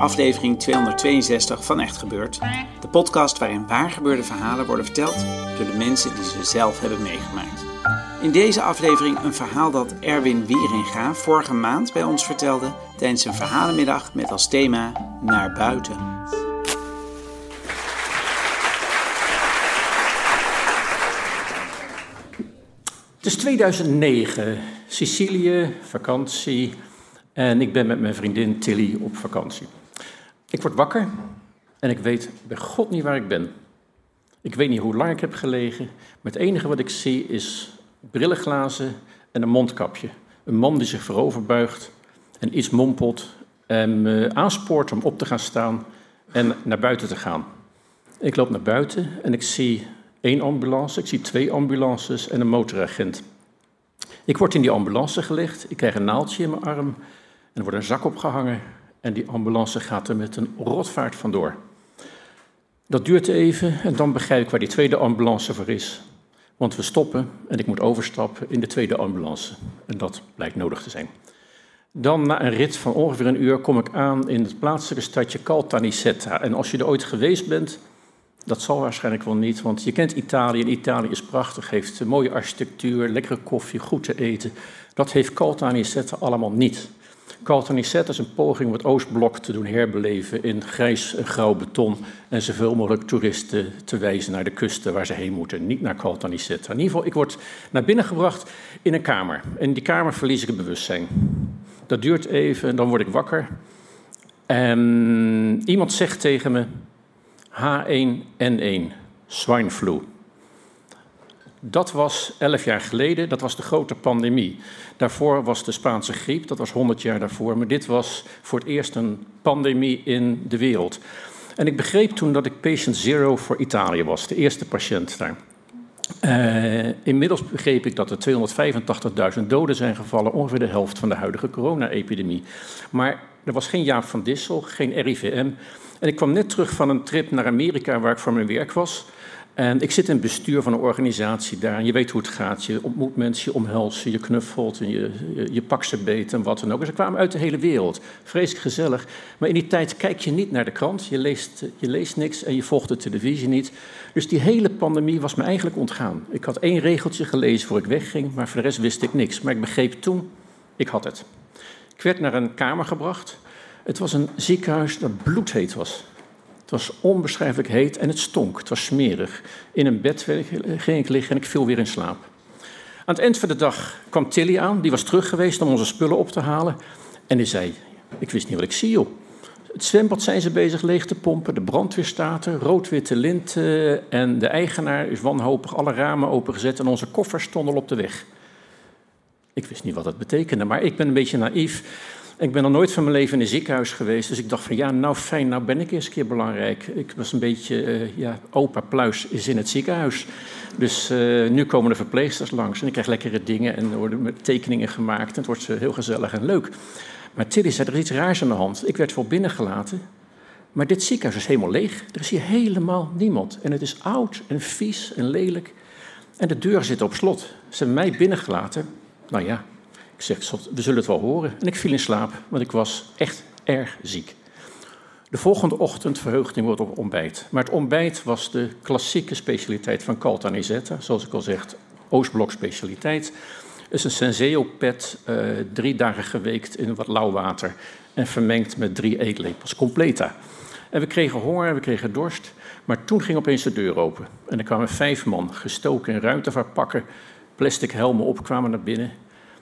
Aflevering 262 van Echt Gebeurd, de podcast waarin waargebeurde verhalen worden verteld door de mensen die ze zelf hebben meegemaakt. In deze aflevering een verhaal dat Erwin Wieringa vorige maand bij ons vertelde tijdens een verhalenmiddag met als thema Naar buiten. Het is 2009, Sicilië, vakantie en ik ben met mijn vriendin Tilly op vakantie. Ik word wakker en ik weet bij God niet waar ik ben. Ik weet niet hoe lang ik heb gelegen, maar het enige wat ik zie is brillenglazen en een mondkapje. Een man die zich vooroverbuigt en iets mompelt en me aanspoort om op te gaan staan en naar buiten te gaan. Ik loop naar buiten en ik zie één ambulance, ik zie twee ambulances en een motoragent. Ik word in die ambulance gelegd, ik krijg een naaldje in mijn arm en er wordt een zak opgehangen en die ambulance gaat er met een rotvaart vandoor. Dat duurt even en dan begrijp ik waar die tweede ambulance voor is. Want we stoppen en ik moet overstappen in de tweede ambulance. En dat blijkt nodig te zijn. Dan na een rit van ongeveer een uur kom ik aan in het plaatselijke stadje Caltanissetta. En als je er ooit geweest bent, dat zal waarschijnlijk wel niet, want je kent Italië en Italië is prachtig, heeft mooie architectuur, lekkere koffie, goed te eten. Dat heeft Caltanissetta allemaal niet. Caltanissetta is een poging om het Oostblok te doen herbeleven in grijs en grauw beton en zoveel mogelijk toeristen te wijzen naar de kusten waar ze heen moeten, niet naar Caltanissetta. In ieder geval, ik word naar binnen gebracht in een kamer. In die kamer verlies ik het bewustzijn. Dat duurt even en dan word ik wakker. En iemand zegt tegen me, H1N1, swine flu. Dat was elf jaar geleden, dat was de grote pandemie. Daarvoor was de Spaanse griep, dat was 100 jaar daarvoor. Maar dit was voor het eerst een pandemie in de wereld. En ik begreep toen dat ik patient zero voor Italië was, de eerste patiënt daar. Uh, inmiddels begreep ik dat er 285.000 doden zijn gevallen, ongeveer de helft van de huidige corona-epidemie. Maar er was geen Jaap van Dissel, geen RIVM. En ik kwam net terug van een trip naar Amerika waar ik voor mijn werk was. En ik zit in het bestuur van een organisatie daar. En je weet hoe het gaat. Je ontmoet mensen, je omhelst je, knuffelt en je, je, pakt ze beet en wat dan ook. Ze kwamen uit de hele wereld. Vreselijk gezellig. Maar in die tijd kijk je niet naar de krant. Je leest, je leest niks en je volgt de televisie niet. Dus die hele pandemie was me eigenlijk ontgaan. Ik had één regeltje gelezen voor ik wegging, maar voor de rest wist ik niks. Maar ik begreep toen, ik had het. Ik werd naar een kamer gebracht. Het was een ziekenhuis dat bloedheet was. Het was onbeschrijfelijk heet en het stonk. Het was smerig. In een bed ging ik liggen en ik viel weer in slaap. Aan het eind van de dag kwam Tilly aan. Die was terug geweest om onze spullen op te halen. En die zei, ik wist niet wat ik zie, joh. Het zwembad zijn ze bezig leeg te pompen, de brandweer staat er, rood-witte lint en de eigenaar is wanhopig alle ramen opengezet en onze koffers stonden op de weg. Ik wist niet wat dat betekende, maar ik ben een beetje naïef. Ik ben nog nooit van mijn leven in een ziekenhuis geweest, dus ik dacht van ja, nou fijn, nou ben ik eens een keer belangrijk. Ik was een beetje, uh, ja, opa Pluis is in het ziekenhuis. Dus uh, nu komen de verpleegsters langs en ik krijg lekkere dingen en er worden tekeningen gemaakt en het wordt uh, heel gezellig en leuk. Maar Tilly zei, er is iets raars aan de hand. Ik werd voor binnengelaten, maar dit ziekenhuis is helemaal leeg. Er is hier helemaal niemand. En het is oud en vies en lelijk. En de deuren zitten op slot. Ze hebben mij binnengelaten. Nou ja, ik zeg, we zullen het wel horen. En ik viel in slaap, want ik was echt erg ziek. De volgende ochtend verheugde ik me op ontbijt. Maar het ontbijt was de klassieke specialiteit van Caltanissetta. Zoals ik al zeg, Oostblok specialiteit. Het is een Senseo-pet, uh, drie dagen geweekt in wat lauw water. En vermengd met drie eetlepels completa. En we kregen honger, we kregen dorst. Maar toen ging opeens de deur open. En er kwamen vijf man, gestoken in ruimtevaarpakken, plastic helmen op, kwamen naar binnen.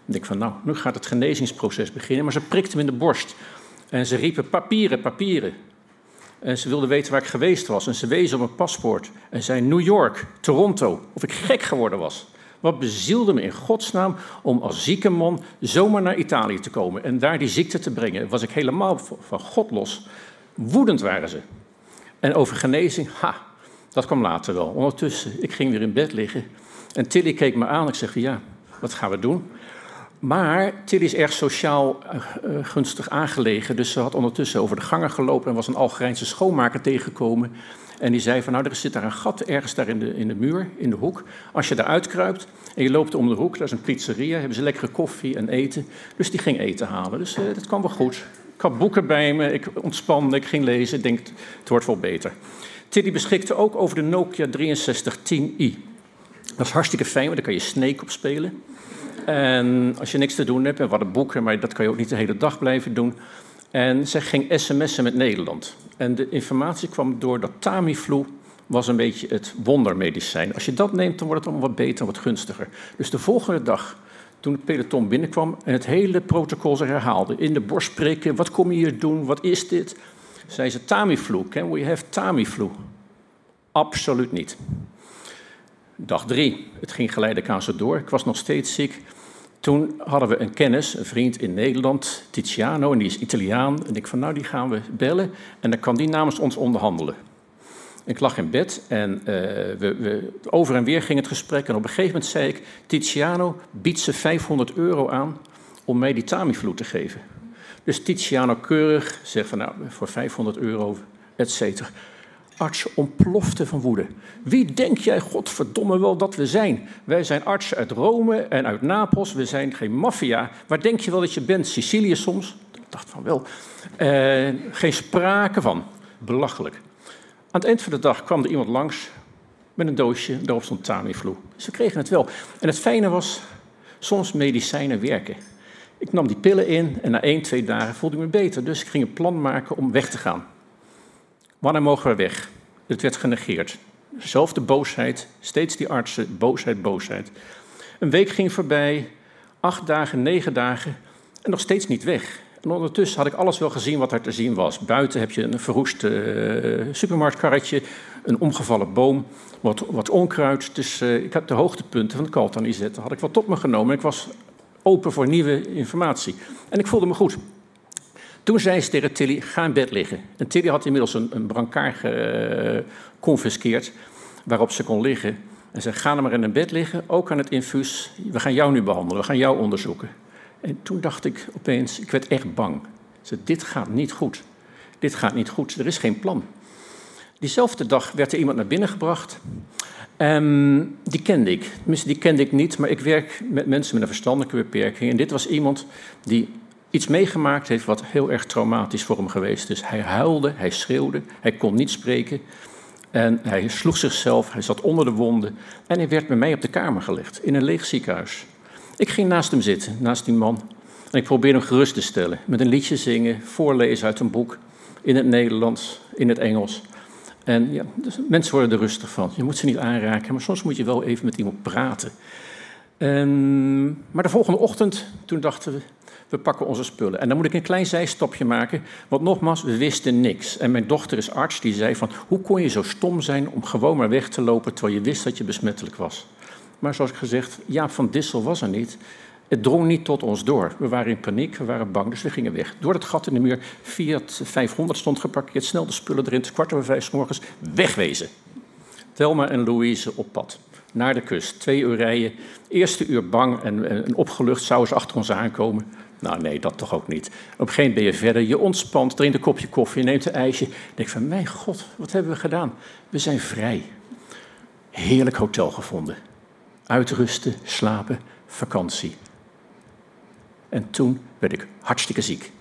Ik denk van, nou, nu gaat het genezingsproces beginnen. Maar ze prikte hem in de borst. En ze riepen, papieren, papieren. En ze wilden weten waar ik geweest was. En ze wezen op een paspoort. En zei New York, Toronto. Of ik gek geworden was. Wat bezielde me in godsnaam om als zieke man zomaar naar Italië te komen. En daar die ziekte te brengen. Was ik helemaal van God los. Woedend waren ze. En over genezing, ha, dat kwam later wel. Ondertussen, ik ging weer in bed liggen. En Tilly keek me aan. Ik zeg, ja, wat gaan we doen? Maar Tilly is erg sociaal uh, gunstig aangelegen. Dus ze had ondertussen over de gangen gelopen en was een Algerijnse schoonmaker tegengekomen. En die zei van, nou, er zit daar een gat ergens daar in de, in de muur, in de hoek. Als je daar uitkruipt en je loopt om de hoek, daar is een pizzeria, hebben ze lekkere koffie en eten. Dus die ging eten halen. Dus uh, dat kwam wel goed. Ik had boeken bij me, ik ontspande, ik ging lezen. Ik denk, het wordt wel beter. Tilly beschikte ook over de Nokia 6310i. Dat is hartstikke fijn, want daar kan je Snake op spelen. En als je niks te doen hebt, en wat een boeken, maar dat kan je ook niet de hele dag blijven doen. En zij ging sms'en met Nederland. En de informatie kwam door dat Tamiflu was een beetje het wondermedicijn. Als je dat neemt, dan wordt het allemaal wat beter, wat gunstiger. Dus de volgende dag, toen het peloton binnenkwam en het hele protocol zich herhaalde, in de borst spreken, wat kom je hier doen, wat is dit? Zei ze Tamiflu, can we have Tamiflu? Absoluut niet. Dag drie, het ging geleidelijk aan zo door. Ik was nog steeds ziek. Toen hadden we een kennis, een vriend in Nederland, Tiziano, en die is Italiaan. En ik van, nou, die gaan we bellen en dan kan die namens ons onderhandelen. Ik lag in bed en uh, we, we, over en weer ging het gesprek. En op een gegeven moment zei ik, Tiziano biedt ze 500 euro aan om mij die Tamiflu te geven. Dus Tiziano keurig zegt van, nou, voor 500 euro, et cetera arts ontplofte van woede. Wie denk jij, godverdomme wel, dat we zijn? Wij zijn artsen uit Rome en uit Napels. We zijn geen maffia. Waar denk je wel dat je bent? Sicilië soms? Ik dacht van wel. Eh, geen sprake van. Belachelijk. Aan het eind van de dag kwam er iemand langs met een doosje. Daarop stond Tamiflu. Ze kregen het wel. En het fijne was, soms medicijnen werken. Ik nam die pillen in en na één, twee dagen voelde ik me beter. Dus ik ging een plan maken om weg te gaan. Wanneer mogen we weg? Het werd genegeerd. Zelfde boosheid, steeds die artsen, boosheid, boosheid. Een week ging voorbij, acht dagen, negen dagen en nog steeds niet weg. En ondertussen had ik alles wel gezien wat er te zien was. Buiten heb je een verroest uh, supermarktkarretje, een omgevallen boom, wat, wat onkruid. Dus uh, ik heb de hoogtepunten van de Kaltanizet, had ik wat op me genomen. Ik was open voor nieuwe informatie. En ik voelde me goed. Toen zei ze tegen Tilly, ga in bed liggen. En Tilly had inmiddels een, een brancard geconfiskeerd waarop ze kon liggen. En zei, ga dan maar in een bed liggen, ook aan het infuus. We gaan jou nu behandelen, we gaan jou onderzoeken. En toen dacht ik opeens, ik werd echt bang. Ze, dit gaat niet goed. Dit gaat niet goed, er is geen plan. Diezelfde dag werd er iemand naar binnen gebracht. Um, die kende ik. Tenminste, die kende ik niet, maar ik werk met mensen met een verstandelijke beperking. En dit was iemand die iets meegemaakt heeft wat heel erg traumatisch voor hem geweest is. Hij huilde, hij schreeuwde, hij kon niet spreken. En hij sloeg zichzelf, hij zat onder de wonden. En hij werd bij mij op de kamer gelegd, in een leeg ziekenhuis. Ik ging naast hem zitten, naast die man. En ik probeerde hem gerust te stellen. Met een liedje zingen, voorlezen uit een boek. In het Nederlands, in het Engels. En ja, dus mensen worden er rustig van. Je moet ze niet aanraken, maar soms moet je wel even met iemand praten. En, maar de volgende ochtend, toen dachten we, we pakken onze spullen. En dan moet ik een klein zijstapje maken, want nogmaals, we wisten niks. En mijn dochter is arts, die zei van, hoe kon je zo stom zijn om gewoon maar weg te lopen terwijl je wist dat je besmettelijk was? Maar zoals ik gezegd, Jaap van Dissel was er niet. Het drong niet tot ons door. We waren in paniek, we waren bang, dus we gingen weg. Door het gat in de muur, Fiat 500 stond geparkeerd, snel de spullen erin, kwart over vijf morgens, wegwezen. Thelma en Louise op pad naar de kust. Twee uur rijden. Eerste uur bang en, en opgelucht zouden ze achter ons aankomen. Nou nee, dat toch ook niet. Op een gegeven ben je verder, je ontspant, drinkt een kopje koffie, neemt een ijsje. Denk van, mijn god, wat hebben we gedaan? We zijn vrij. Heerlijk hotel gevonden. Uitrusten, slapen, vakantie. En toen werd ik hartstikke ziek.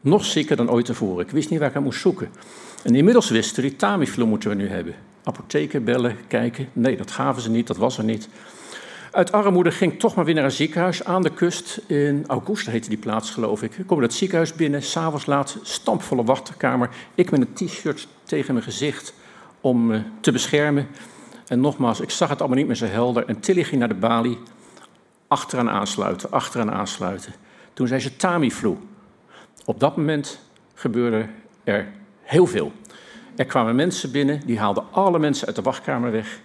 Nog zieker dan ooit tevoren. Ik wist niet waar ik aan moest zoeken. En inmiddels wisten die Tamiflu moeten we nu hebben. Apotheken bellen, kijken. Nee, dat gaven ze niet, dat was er niet. Uit armoede ging toch maar weer naar een ziekenhuis aan de kust. In Augusta heette die plaats, geloof ik. Kom het ziekenhuis binnen, s'avonds laat, stampvolle wachtkamer. Ik met een t-shirt tegen mijn gezicht om me te beschermen. En nogmaals, ik zag het allemaal niet meer zo helder. En Tilly ging naar de balie. Achteraan aansluiten, achteraan aansluiten. Toen zei ze Tamiflu. Op dat moment gebeurde er heel veel. Er kwamen mensen binnen, die haalden alle mensen uit de wachtkamer weg.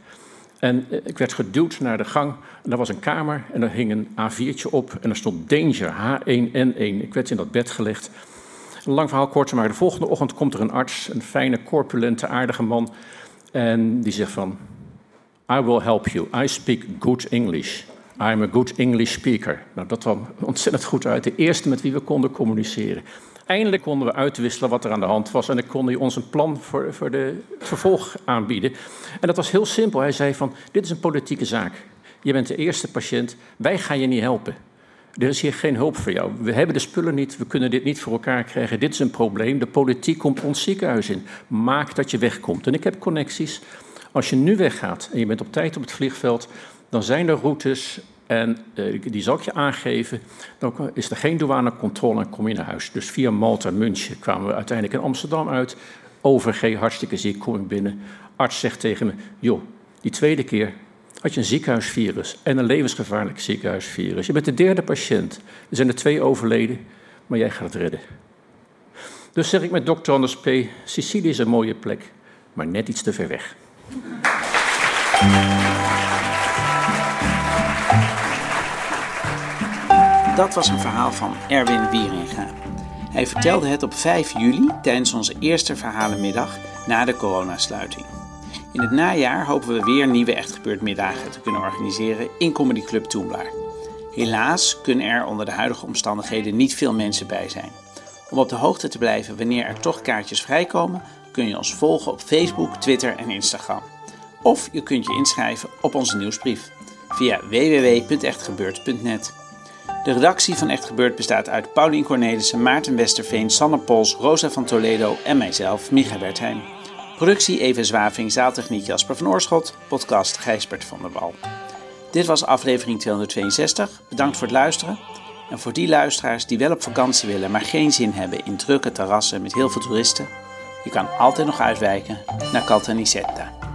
En eh, ik werd geduwd naar de gang. En daar was een kamer en er hing een A4'tje op. En er stond Danger, H1N1. Ik werd in dat bed gelegd. Een lang verhaal kort, maar de volgende ochtend komt er een arts. Een fijne, corpulente, aardige man. En die zegt van... I will help you. I speak good English. I'm a good English speaker. Nou, dat kwam ontzettend goed uit. De eerste met wie we konden communiceren. Eindelijk konden we uitwisselen wat er aan de hand was en ik kon hij ons een plan voor, voor de vervolg aanbieden. En dat was heel simpel. Hij zei van, dit is een politieke zaak. Je bent de eerste patiënt, wij gaan je niet helpen. Er is hier geen hulp voor jou. We hebben de spullen niet, we kunnen dit niet voor elkaar krijgen. Dit is een probleem. De politiek komt ons ziekenhuis in. Maak dat je wegkomt. En ik heb connecties. Als je nu weggaat en je bent op tijd op het vliegveld, dan zijn er routes en uh, die zal ik je aangeven. Dan is er geen douanecontrole en kom je naar huis. Dus via Malta, München kwamen we uiteindelijk in Amsterdam uit. OVG, hartstikke ziek, kom ik binnen. Arts zegt tegen me, joh, die tweede keer had je een ziekenhuisvirus en een levensgevaarlijk ziekenhuisvirus. Je bent de derde patiënt. Er zijn er twee overleden, maar jij gaat het redden. Dus zeg ik met dokter Anders P. Sicilië is een mooie plek, maar net iets te ver weg. Dat was een verhaal van Erwin Wieringa. Hij vertelde het op 5 juli tijdens onze eerste verhalenmiddag na de coronasluiting. In het najaar hopen we weer nieuwe Echtgebeurd te kunnen organiseren in Comedy Club Toemlaar. Helaas kunnen er onder de huidige omstandigheden niet veel mensen bij zijn. Om op de hoogte te blijven wanneer er toch kaartjes vrijkomen, kun je ons volgen op Facebook, Twitter en Instagram. Of je kunt je inschrijven op onze nieuwsbrief via www.echtgebeurd.net. De redactie van Echt Gebeurd bestaat uit Paulien Cornelissen, Maarten Westerveen, Sanne Pols, Rosa van Toledo en mijzelf, Micha Bertheim. Productie Even Zwaving, zaaltechniek Jasper van Oorschot, podcast Gijsbert van der Wal. Dit was aflevering 262. Bedankt voor het luisteren. En voor die luisteraars die wel op vakantie willen, maar geen zin hebben in drukke terrassen met heel veel toeristen, je kan altijd nog uitwijken naar Caltanissetta.